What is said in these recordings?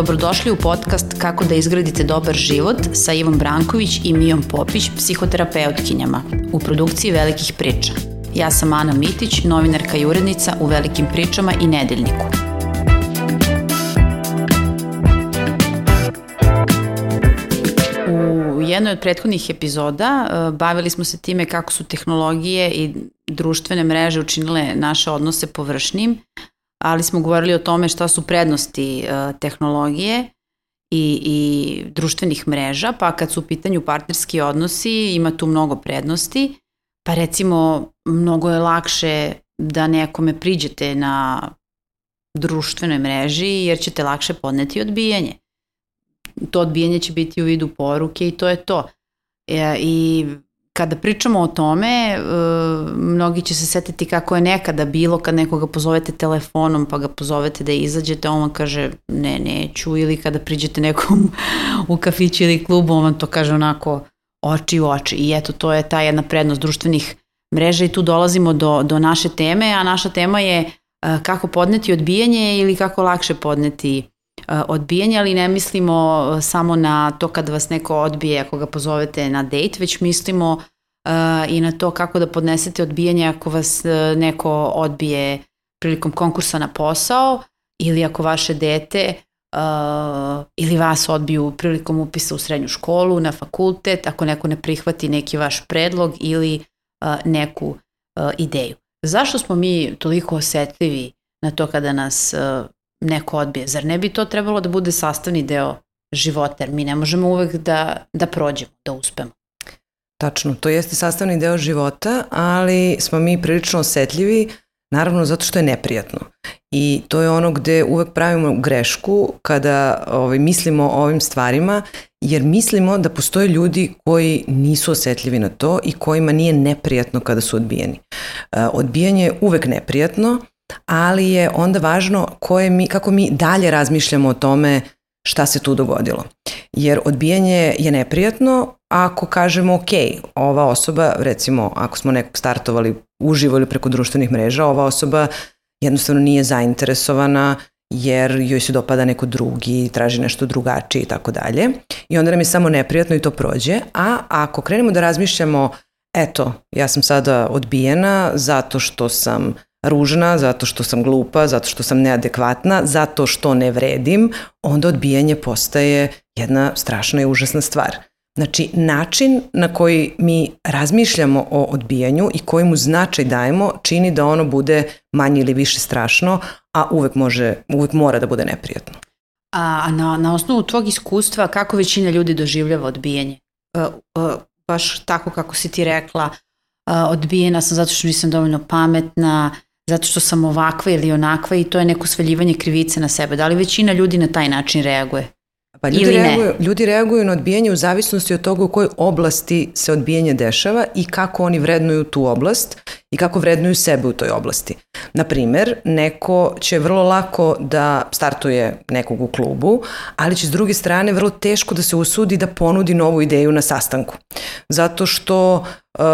Dobrodošli u podcast Kako da izgradite dobar život sa Ivom Branković i Mijom Popić, psihoterapeutkinjama, u produkciji Velikih priča. Ja sam Ana Mitić, novinarka i urednica u Velikim pričama i Nedeljniku. U jednoj od prethodnih epizoda e, bavili smo se time kako su tehnologije i društvene mreže učinile naše odnose površnim, ali smo govorili o tome šta su prednosti uh, tehnologije i, i društvenih mreža, pa kad su u pitanju partnerski odnosi ima tu mnogo prednosti, pa recimo mnogo je lakše da nekome priđete na društvenoj mreži jer ćete lakše podneti odbijanje. To odbijanje će biti u vidu poruke i to je to. E, I kada pričamo o tome, uh, mnogi će se setiti kako je nekada bilo kad nekoga pozovete telefonom pa ga pozovete da izađete, on vam kaže ne, neću. Ili kada priđete nekom u kafiću ili klubu, on vam to kaže onako oči u oči. I eto to je ta jedna prednost društvenih mreža i tu dolazimo do, do naše teme, a naša tema je uh, kako podneti odbijanje ili kako lakše podneti odbijanje, ali ne mislimo samo na to kad vas neko odbije ako ga pozovete na dejt, već mislimo i na to kako da podnesete odbijanje ako vas e, neko odbije prilikom konkursa na posao ili ako vaše dete uh, ili vas odbiju prilikom upisa u srednju školu, na fakultet, ako neko ne prihvati neki vaš predlog ili uh, neku uh, ideju. Zašto smo mi toliko osetljivi na to kada nas uh, neko odbije? Zar ne bi to trebalo da bude sastavni deo života, jer mi ne možemo uvek da, da prođemo, da uspemo. Tačno, to jeste sastavni deo života, ali smo mi prilično osetljivi, naravno zato što je neprijatno. I to je ono gde uvek pravimo grešku kada ovaj, mislimo o ovim stvarima, jer mislimo da postoje ljudi koji nisu osetljivi na to i kojima nije neprijatno kada su odbijeni. E, odbijanje je uvek neprijatno, ali je onda važno koje mi, kako mi dalje razmišljamo o tome šta se tu dogodilo. Jer odbijanje je neprijatno ako kažemo ok, ova osoba, recimo ako smo nekog startovali uživo ili preko društvenih mreža, ova osoba jednostavno nije zainteresovana jer joj se dopada neko drugi, traži nešto drugačije i tako dalje. I onda nam je samo neprijatno i to prođe. A ako krenemo da razmišljamo, eto, ja sam sada odbijena zato što sam ružna, zato što sam glupa, zato što sam neadekvatna, zato što ne vredim, onda odbijanje postaje jedna strašna i užasna stvar. Znači, način na koji mi razmišljamo o odbijanju i koji mu značaj dajemo čini da ono bude manje ili više strašno, a uvek, može, uvek mora da bude neprijatno. A na, na osnovu tvog iskustva, kako većina ljudi doživljava odbijanje? Uh, uh, baš tako kako si ti rekla, uh, odbijena sam zato što nisam dovoljno pametna, zato što sam ovakva ili onakva i to je neko sveljivanje krivice na sebe. Da li većina ljudi na taj način reaguje? Pa ljudi, Ili reaguju, ne? ljudi reaguju na odbijanje u zavisnosti od toga u kojoj oblasti se odbijanje dešava i kako oni vrednuju tu oblast i kako vrednuju sebe u toj oblasti. Naprimer, neko će vrlo lako da startuje nekog u klubu, ali će s druge strane vrlo teško da se usudi da ponudi novu ideju na sastanku. Zato što uh,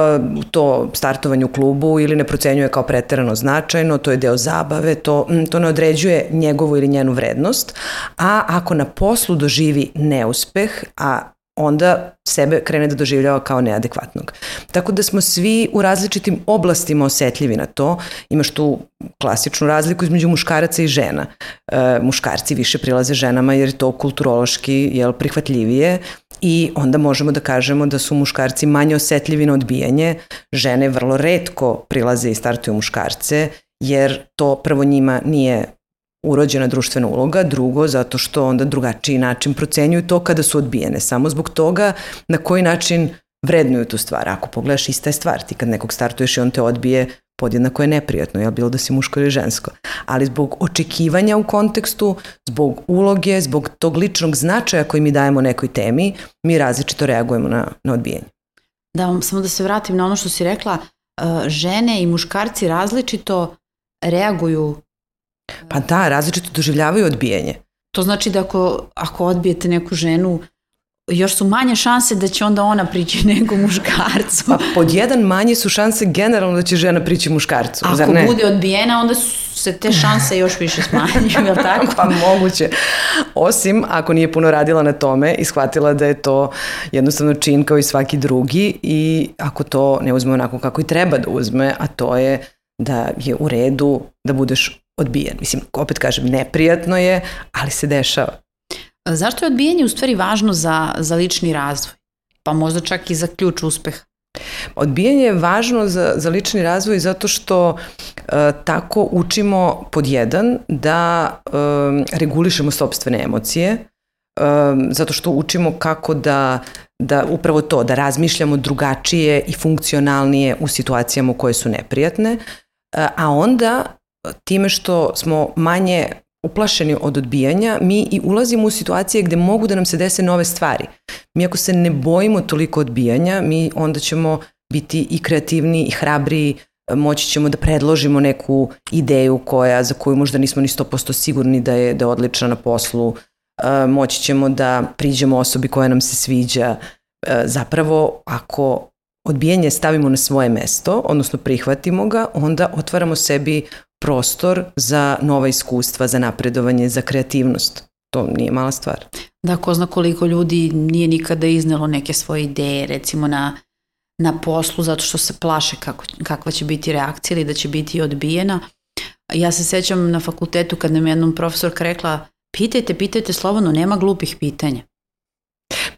to startovanje u klubu ili ne procenjuje kao preterano značajno, to je deo zabave, to, to ne određuje njegovu ili njenu vrednost, a ako na poslu doživi neuspeh, a onda sebe krene da doživljava kao neadekvatnog. Tako da smo svi u različitim oblastima osetljivi na to. Imaš tu klasičnu razliku između muškaraca i žena. E, muškarci više prilaze ženama jer je to kulturološki jel, prihvatljivije i onda možemo da kažemo da su muškarci manje osetljivi na odbijanje. Žene vrlo redko prilaze i startuju muškarce jer to prvo njima nije urođena društvena uloga, drugo zato što onda drugačiji način procenjuju to kada su odbijene, samo zbog toga na koji način vrednuju tu stvar. Ako pogledaš ista je stvar, ti kad nekog startuješ i on te odbije, podjednako je neprijatno, jel bilo da si muško ili žensko. Ali zbog očekivanja u kontekstu, zbog uloge, zbog tog ličnog značaja koji mi dajemo nekoj temi, mi različito reagujemo na, na odbijanje. Da, samo da se vratim na ono što si rekla, e, žene i muškarci različito reaguju Pa da, različito doživljavaju odbijanje. To znači da ako, ako odbijete neku ženu, još su manje šanse da će onda ona prići nekom muškarcu. Pa pod jedan manje su šanse generalno da će žena prići muškarcu, Ako zar ne? bude odbijena, onda se te šanse još više smanjuju, je li tako? pa moguće. Osim ako nije puno radila na tome i shvatila da je to jednostavno čin kao i svaki drugi i ako to ne uzme onako kako i treba da uzme, a to je da je u redu da budeš odbijen. Mislim, opet kažem, neprijatno je, ali se dešava. Zašto je odbijanje u stvari važno za, za lični razvoj? Pa možda čak i za ključ uspeha. Odbijanje je važno za, za lični razvoj zato što e, tako učimo pod jedan da e, regulišemo sobstvene emocije, e, zato što učimo kako da da upravo to, da razmišljamo drugačije i funkcionalnije u situacijama koje su neprijatne, e, a onda time što smo manje uplašeni od odbijanja, mi i ulazimo u situacije gde mogu da nam se dese nove stvari. Mi ako se ne bojimo toliko odbijanja, mi onda ćemo biti i kreativni i hrabri, moći ćemo da predložimo neku ideju koja, za koju možda nismo ni 100% sigurni da je, da je odlična na poslu, e, moći ćemo da priđemo osobi koja nam se sviđa. E, zapravo, ako odbijanje stavimo na svoje mesto, odnosno prihvatimo ga, onda otvaramo sebi prostor za nova iskustva, za napredovanje, za kreativnost. To nije mala stvar. Da, ko zna koliko ljudi nije nikada iznelo neke svoje ideje, recimo na, na poslu, zato što se plaše kako, kakva će biti reakcija ili da će biti odbijena. Ja se sećam na fakultetu kad nam jednom profesorka rekla pitajte, pitajte slobodno, nema glupih pitanja.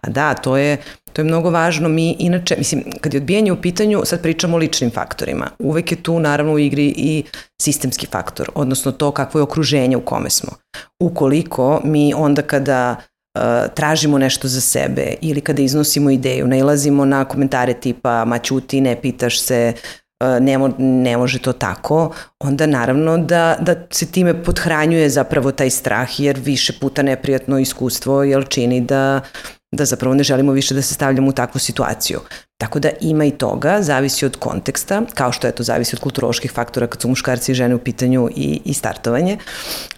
Pa da, to je, to je mnogo važno. Mi inače, mislim, kad je odbijanje u pitanju, sad pričamo o ličnim faktorima. Uvek je tu naravno u igri i sistemski faktor, odnosno to kakvo je okruženje u kome smo. Ukoliko mi onda kada uh, tražimo nešto za sebe ili kada iznosimo ideju, nailazimo na komentare tipa ma ćuti, ne pitaš se, uh, ne, mo, ne može to tako, onda naravno da, da se time podhranjuje zapravo taj strah jer više puta neprijatno iskustvo jel čini da da zapravo ne želimo više da se stavljamo u takvu situaciju. Tako da ima i toga, zavisi od konteksta, kao što je to zavisi od kulturoloških faktora kad su muškarci i žene u pitanju i, i startovanje,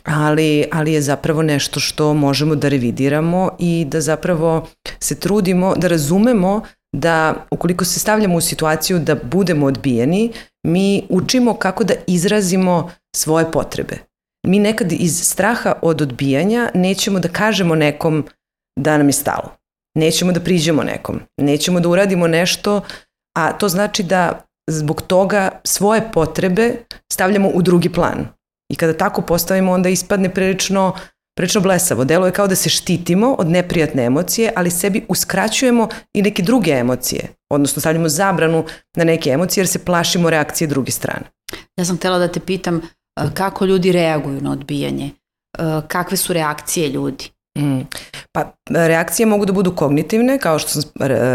ali, ali je zapravo nešto što možemo da revidiramo i da zapravo se trudimo da razumemo da ukoliko se stavljamo u situaciju da budemo odbijeni, mi učimo kako da izrazimo svoje potrebe. Mi nekad iz straha od odbijanja nećemo da kažemo nekom da nam je stalo nećemo da priđemo nekom, nećemo da uradimo nešto, a to znači da zbog toga svoje potrebe stavljamo u drugi plan. I kada tako postavimo, onda ispadne prilično, prilično blesavo. Delo je kao da se štitimo od neprijatne emocije, ali sebi uskraćujemo i neke druge emocije. Odnosno stavljamo zabranu na neke emocije jer se plašimo reakcije druge strane. Ja sam htela da te pitam kako ljudi reaguju na odbijanje. Kakve su reakcije ljudi? Mm. Pa reakcije mogu da budu kognitivne, kao što sam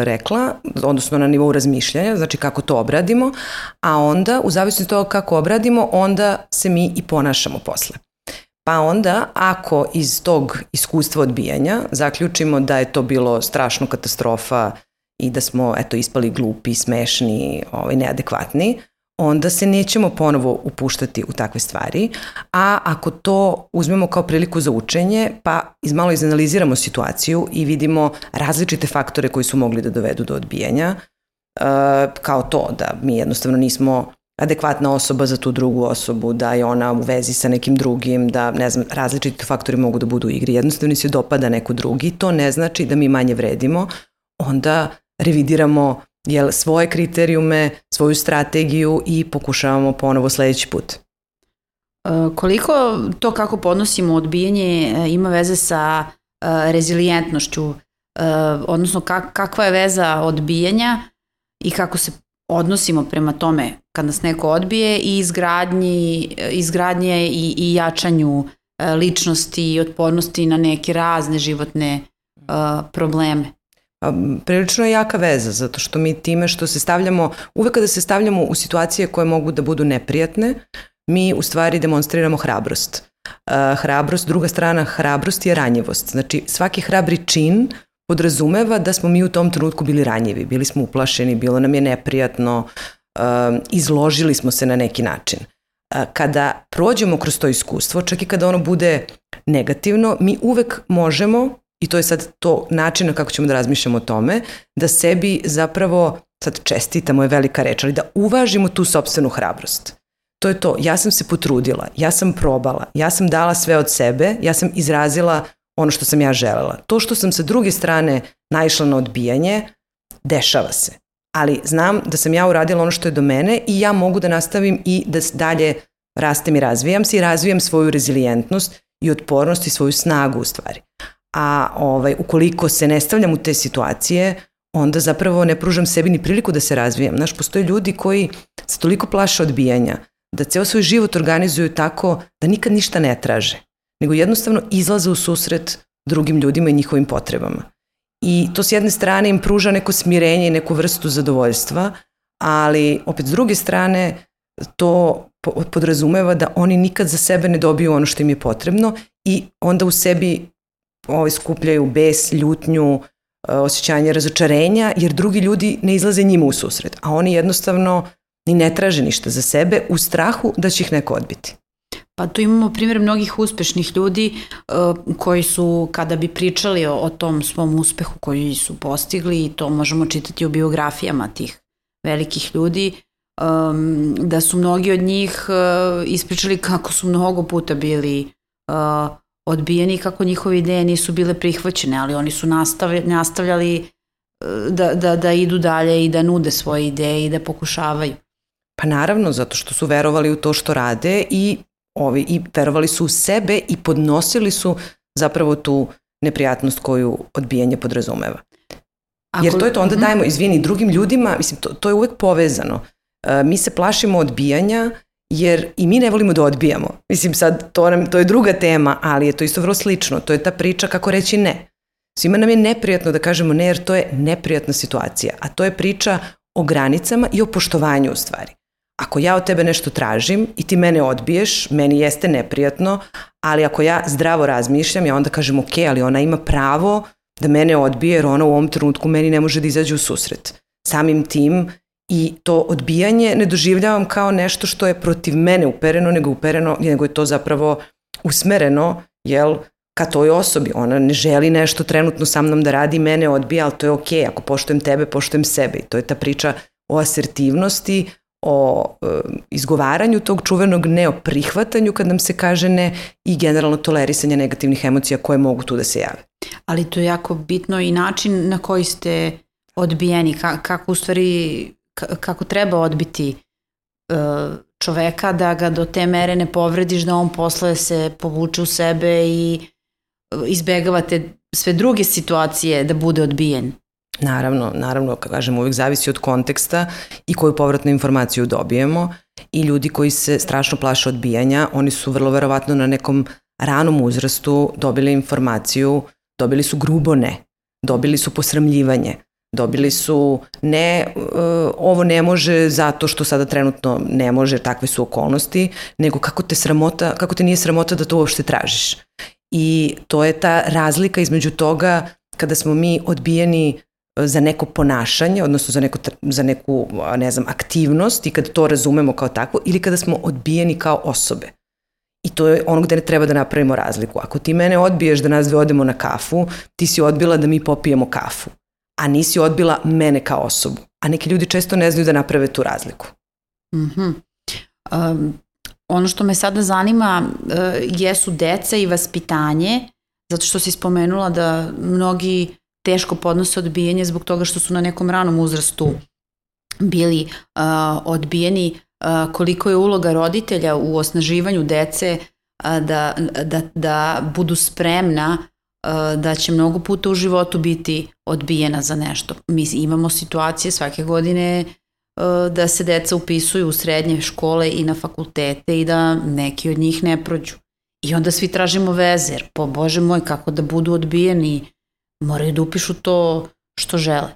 rekla, odnosno na nivou razmišljanja, znači kako to obradimo, a onda, u zavisnosti toga kako obradimo, onda se mi i ponašamo posle. Pa onda, ako iz tog iskustva odbijanja zaključimo da je to bilo strašno katastrofa i da smo eto, ispali glupi, smešni, ovaj, neadekvatni, onda se nećemo ponovo upuštati u takve stvari, a ako to uzmemo kao priliku za učenje, pa izmalo izanaliziramo situaciju i vidimo različite faktore koji su mogli da dovedu do odbijanja, uh, kao to da mi jednostavno nismo adekvatna osoba za tu drugu osobu, da je ona u vezi sa nekim drugim, da ne znam, različiti faktori mogu da budu u igri, jednostavno se dopada neko drugi, to ne znači da mi manje vredimo, onda revidiramo jel, svoje kriterijume, svoju strategiju i pokušavamo ponovo sledeći put. E, koliko to kako podnosimo odbijanje e, ima veze sa e, rezilijentnošću, odnosno kakva je veza odbijanja i kako se odnosimo prema tome kad nas neko odbije i izgradnji, izgradnje i, i jačanju ličnosti i otpornosti na neke razne životne probleme prilično je jaka veza, zato što mi time što se stavljamo, uvek kada se stavljamo u situacije koje mogu da budu neprijatne, mi u stvari demonstriramo hrabrost. Hrabrost, druga strana hrabrost je ranjivost. Znači svaki hrabri čin podrazumeva da smo mi u tom trenutku bili ranjivi, bili smo uplašeni, bilo nam je neprijatno, izložili smo se na neki način. Kada prođemo kroz to iskustvo, čak i kada ono bude negativno, mi uvek možemo i to je sad to načina kako ćemo da razmišljamo o tome, da sebi zapravo, sad čestitamo je velika reč, ali da uvažimo tu sobstvenu hrabrost. To je to, ja sam se potrudila, ja sam probala, ja sam dala sve od sebe, ja sam izrazila ono što sam ja želela. To što sam sa druge strane naišla na odbijanje, dešava se. Ali znam da sam ja uradila ono što je do mene i ja mogu da nastavim i da dalje rastem i razvijam se i razvijam svoju rezilijentnost i otpornost i svoju snagu u stvari. A ovaj, ukoliko se ne stavljam u te situacije, onda zapravo ne pružam sebi ni priliku da se razvijam. Znaš, postoje ljudi koji se toliko plaše odbijanja, da ceo svoj život organizuju tako da nikad ništa ne traže, nego jednostavno izlaze u susret drugim ljudima i njihovim potrebama. I to s jedne strane im pruža neko smirenje i neku vrstu zadovoljstva, ali opet s druge strane to podrazumeva da oni nikad za sebe ne dobiju ono što im je potrebno i onda u sebi ovaj, skupljaju bes, ljutnju, e, osjećanje razočarenja, jer drugi ljudi ne izlaze njima u susret, a oni jednostavno ni ne traže ništa za sebe u strahu da će ih neko odbiti. Pa tu imamo primjer mnogih uspešnih ljudi uh, koji su, kada bi pričali o, tom svom uspehu koji su postigli, i to možemo čitati u biografijama tih velikih ljudi, da su mnogi od njih uh, ispričali kako su mnogo puta bili uh, odbijeni, kako njihove ideje nisu bile prihvaćene, ali oni su nastavljali, nastavljali uh, da, da, da idu dalje i da nude svoje ideje i da pokušavaju. Pa naravno, zato što su verovali u to što rade i, ovi, i verovali su u sebe i podnosili su zapravo tu neprijatnost koju odbijanje podrazumeva. Ako, Jer to je to, onda mhm. dajemo, izvini, drugim ljudima, mislim, to, to je uvek povezano. E, mi se plašimo odbijanja jer i mi ne volimo da odbijamo. Mislim sad, to, nam, to je druga tema, ali je to isto vrlo slično. To je ta priča kako reći ne. Svima nam je neprijatno da kažemo ne jer to je neprijatna situacija, a to je priča o granicama i o poštovanju u stvari. Ako ja od tebe nešto tražim i ti mene odbiješ, meni jeste neprijatno, ali ako ja zdravo razmišljam, ja onda kažem ok, ali ona ima pravo da mene odbije jer ona u ovom trenutku meni ne može da izađe u susret. Samim tim i to odbijanje ne doživljavam kao nešto što je protiv mene upereno, nego upereno, nego je to zapravo usmereno, jel, ka toj osobi. Ona ne želi nešto trenutno sa mnom da radi, mene odbija, ali to je okej, okay. ako poštujem tebe, poštujem sebe. I to je ta priča o asertivnosti, o e, izgovaranju tog čuvenog ne o prihvatanju kad nam se kaže ne i generalno tolerisanje negativnih emocija koje mogu tu da se jave. Ali to je jako bitno i način na koji ste odbijeni, ka, kako u stvari, kako treba odbiti e, čoveka da ga do te mere ne povrediš da on posle se povuče u sebe i izbegavate sve druge situacije da bude odbijen. Naravno, naravno, kažem, uvijek zavisi od konteksta i koju povratnu informaciju dobijemo i ljudi koji se strašno plaše odbijanja, oni su vrlo verovatno na nekom ranom uzrastu dobili informaciju, dobili su grubo ne, dobili su posramljivanje, dobili su ne, uh, ovo ne može zato što sada trenutno ne može, takve su okolnosti, nego kako te sramota, kako te nije sramota da to uopšte tražiš. I to je ta razlika između toga kada smo mi odbijeni za neko ponašanje, odnosno za, neko, za neku, ne znam, aktivnost i kad to razumemo kao takvo ili kada smo odbijeni kao osobe. I to je ono gde ne treba da napravimo razliku. Ako ti mene odbiješ da nas dve odemo na kafu, ti si odbila da mi popijemo kafu, a nisi odbila mene kao osobu. A neki ljudi često ne znaju da naprave tu razliku. Mm -hmm. um, ono što me sada zanima uh, jesu deca i vaspitanje, zato što si spomenula da mnogi teško podnose odbijanje zbog toga što su na nekom ranom uzrastu bili uh, odbijeni, uh, koliko je uloga roditelja u osnaživanju dece uh, da, da, da budu spremna uh, da će mnogo puta u životu biti odbijena za nešto. Mi imamo situacije svake godine uh, da se deca upisuju u srednje škole i na fakultete i da neki od njih ne prođu. I onda svi tražimo vezer, po Bože moj, kako da budu odbijeni moraju da upišu to što žele.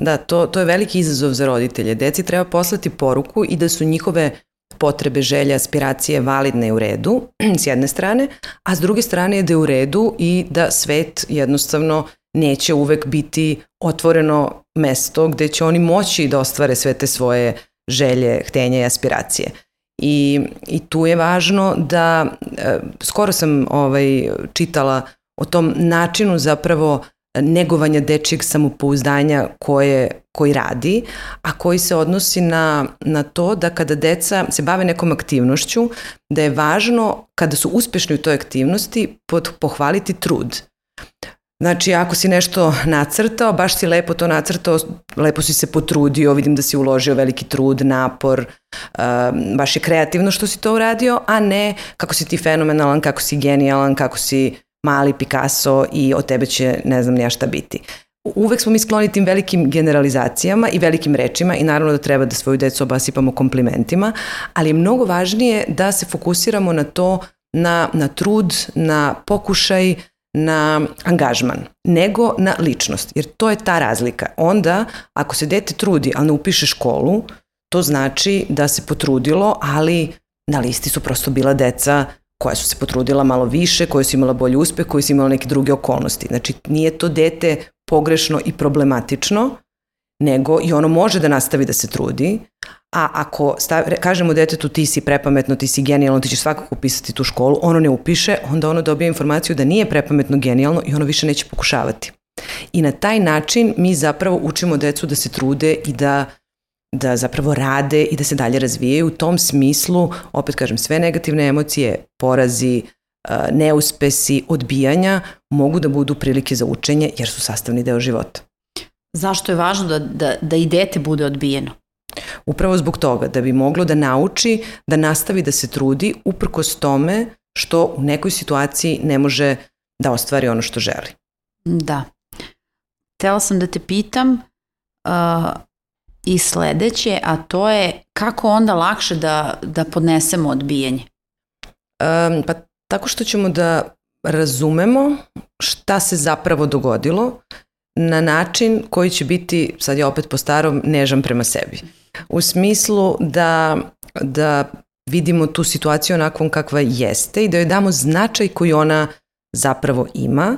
Da, to, to je veliki izazov za roditelje. Deci treba poslati poruku i da su njihove potrebe, želje, aspiracije validne u redu, s jedne strane, a s druge strane je da je u redu i da svet jednostavno neće uvek biti otvoreno mesto gde će oni moći da ostvare sve te svoje želje, htenje i aspiracije. I, i tu je važno da, e, skoro sam ovaj, čitala o tom načinu zapravo negovanja dečijeg samopouzdanja koje, koji radi, a koji se odnosi na, na to da kada deca se bave nekom aktivnošću, da je važno kada su uspešni u toj aktivnosti pod, pohvaliti trud. Znači, ako si nešto nacrtao, baš si lepo to nacrtao, lepo si se potrudio, vidim da si uložio veliki trud, napor, uh, baš je kreativno što si to uradio, a ne kako si ti fenomenalan, kako si genijalan, kako si mali Picasso i od tebe će ne znam nija šta biti. Uvek smo mi skloni tim velikim generalizacijama i velikim rečima i naravno da treba da svoju decu obasipamo komplimentima, ali je mnogo važnije da se fokusiramo na to, na, na trud, na pokušaj, na angažman, nego na ličnost, jer to je ta razlika. Onda, ako se dete trudi, ali ne upiše školu, to znači da se potrudilo, ali na listi su prosto bila deca koja su se potrudila malo više, koja su imala bolji uspeh, koja su imala neke druge okolnosti. Znači, nije to dete pogrešno i problematično, nego i ono može da nastavi da se trudi, a ako stav, kažemo detetu ti si prepametno, ti si genijalno, ti ćeš svakako upisati tu školu, ono ne upiše, onda ono dobije informaciju da nije prepametno, genijalno i ono više neće pokušavati. I na taj način mi zapravo učimo decu da se trude i da da zapravo rade i da se dalje razvijaju. U tom smislu, opet kažem, sve negativne emocije, porazi, neuspesi, odbijanja mogu da budu prilike za učenje jer su sastavni deo života. Zašto je važno da, da, da i dete bude odbijeno? Upravo zbog toga, da bi moglo da nauči, da nastavi da se trudi uprkos tome što u nekoj situaciji ne može da ostvari ono što želi. Da. Tela sam da te pitam uh, i sledeće, a to je kako onda lakše da, da podnesemo odbijanje? Um, pa tako što ćemo da razumemo šta se zapravo dogodilo na način koji će biti, sad je opet po starom, nežan prema sebi. U smislu da, da vidimo tu situaciju onakvom kakva jeste i da joj damo značaj koji ona zapravo ima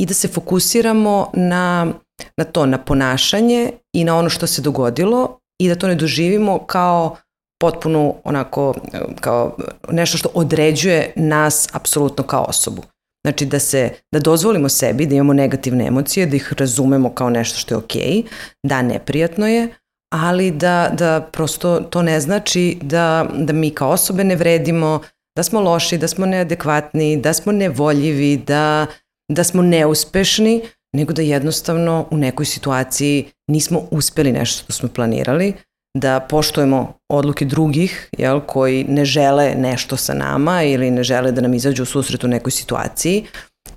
i da se fokusiramo na, na to, na ponašanje i na ono što se dogodilo i da to ne doživimo kao potpuno onako, kao nešto što određuje nas apsolutno kao osobu. Znači da se, da dozvolimo sebi da imamo negativne emocije, da ih razumemo kao nešto što je okej, okay, da neprijatno je, ali da, da prosto to ne znači da, da mi kao osobe ne vredimo, da smo loši, da smo neadekvatni, da smo nevoljivi, da, da smo neuspešni, nego da jednostavno u nekoj situaciji nismo uspeli nešto što smo planirali, da poštujemo odluke drugih jel, koji ne žele nešto sa nama ili ne žele da nam izađu u susret u nekoj situaciji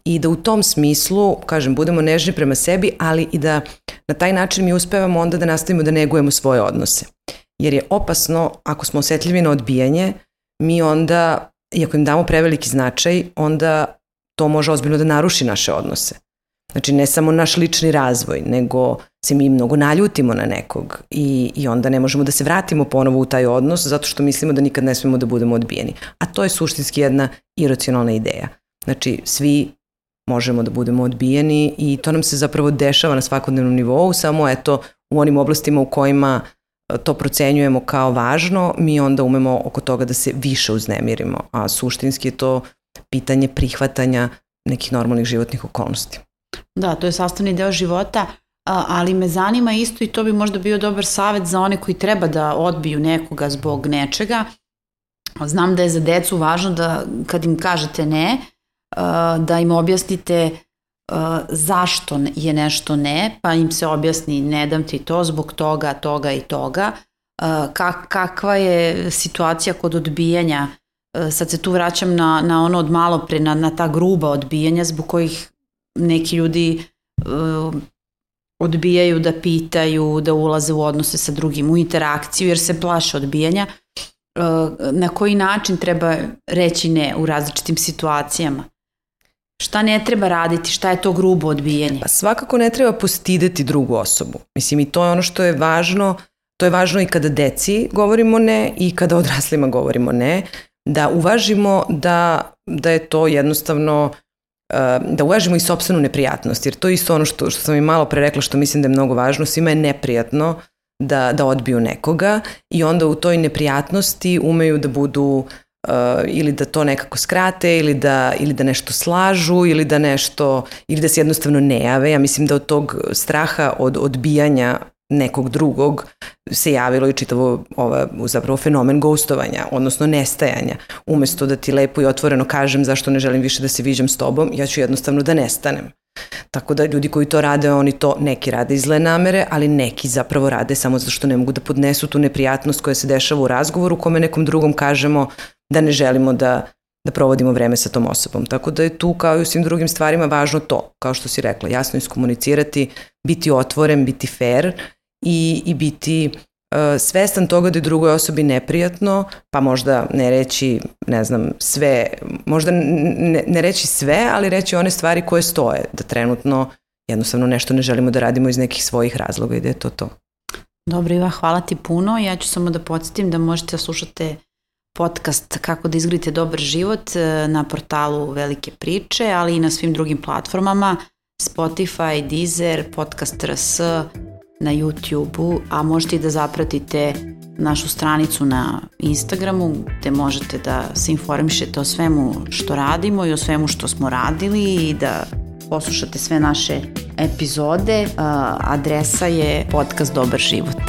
i da u tom smislu, kažem, budemo nežni prema sebi, ali i da na taj način mi uspevamo onda da nastavimo da negujemo svoje odnose. Jer je opasno, ako smo osetljivi na odbijanje, mi onda, iako im damo preveliki značaj, onda to može ozbiljno da naruši naše odnose. Znači ne samo naš lični razvoj, nego se mi mnogo naljutimo na nekog i, i onda ne možemo da se vratimo ponovo u taj odnos zato što mislimo da nikad ne smemo da budemo odbijeni. A to je suštinski jedna iracionalna ideja. Znači svi možemo da budemo odbijeni i to nam se zapravo dešava na svakodnevnom nivou, samo eto u onim oblastima u kojima e, to procenjujemo kao važno, mi onda umemo oko toga da se više uznemirimo, a suštinski je to pitanje prihvatanja nekih normalnih životnih okolnosti. Da, to je sastavni deo života, ali me zanima isto i to bi možda bio dobar savet za one koji treba da odbiju nekoga zbog nečega. Znam da je za decu važno da kad im kažete ne, da im objasnite zašto je nešto ne, pa im se objasni ne dam ti to zbog toga, toga i toga. kakva je situacija kod odbijanja sad se tu vraćam na, na ono od malo pre, na, na ta gruba odbijanja zbog kojih neki ljudi uh, odbijaju da pitaju, da ulaze u odnose sa drugim, u interakciju jer se plaše odbijanja. Uh, na koji način treba reći ne u različitim situacijama? Šta ne treba raditi? Šta je to grubo odbijanje? Pa svakako ne treba postideti drugu osobu. Mislim i to je ono što je važno, to je važno i kada deci govorimo ne i kada odraslima govorimo ne, da uvažimo da, da je to jednostavno da uvažimo i sobstvenu neprijatnost, jer to je isto ono što, što sam i malo pre rekla što mislim da je mnogo važno, svima je neprijatno da, da odbiju nekoga i onda u toj neprijatnosti umeju da budu ili da to nekako skrate ili da, ili da nešto slažu ili da nešto ili da se jednostavno ne jave. Ja mislim da od tog straha od odbijanja nekog drugog se javilo i čitavo ova, zapravo fenomen ghostovanja, odnosno nestajanja. Umesto da ti lepo i otvoreno kažem zašto ne želim više da se viđam s tobom, ja ću jednostavno da nestanem. Tako da ljudi koji to rade, oni to neki rade iz zle namere, ali neki zapravo rade samo zato što ne mogu da podnesu tu neprijatnost koja se dešava u razgovoru kome nekom drugom kažemo da ne želimo da da provodimo vreme sa tom osobom. Tako da je tu kao i u svim drugim stvarima važno to, kao što si rekla, jasno iskomunicirati, biti otvoren, biti fair i, i biti uh, svestan toga da je drugoj osobi neprijatno, pa možda ne reći, ne znam, sve, možda ne, ne reći sve, ali reći one stvari koje stoje, da trenutno jednostavno nešto ne želimo da radimo iz nekih svojih razloga i da je to to. Dobro Iva, hvala ti puno. Ja ću samo da podsjetim da možete da slušate podcast Kako da izgradite dobar život e, na portalu Velike priče, ali i na svim drugim platformama Spotify, Deezer, Podcast RS, na YouTube-u, a možete i da zapratite našu stranicu na Instagramu gde možete da se informišete o svemu što radimo i o svemu što smo radili i da poslušate sve naše epizode. Adresa je podcast Dobar život.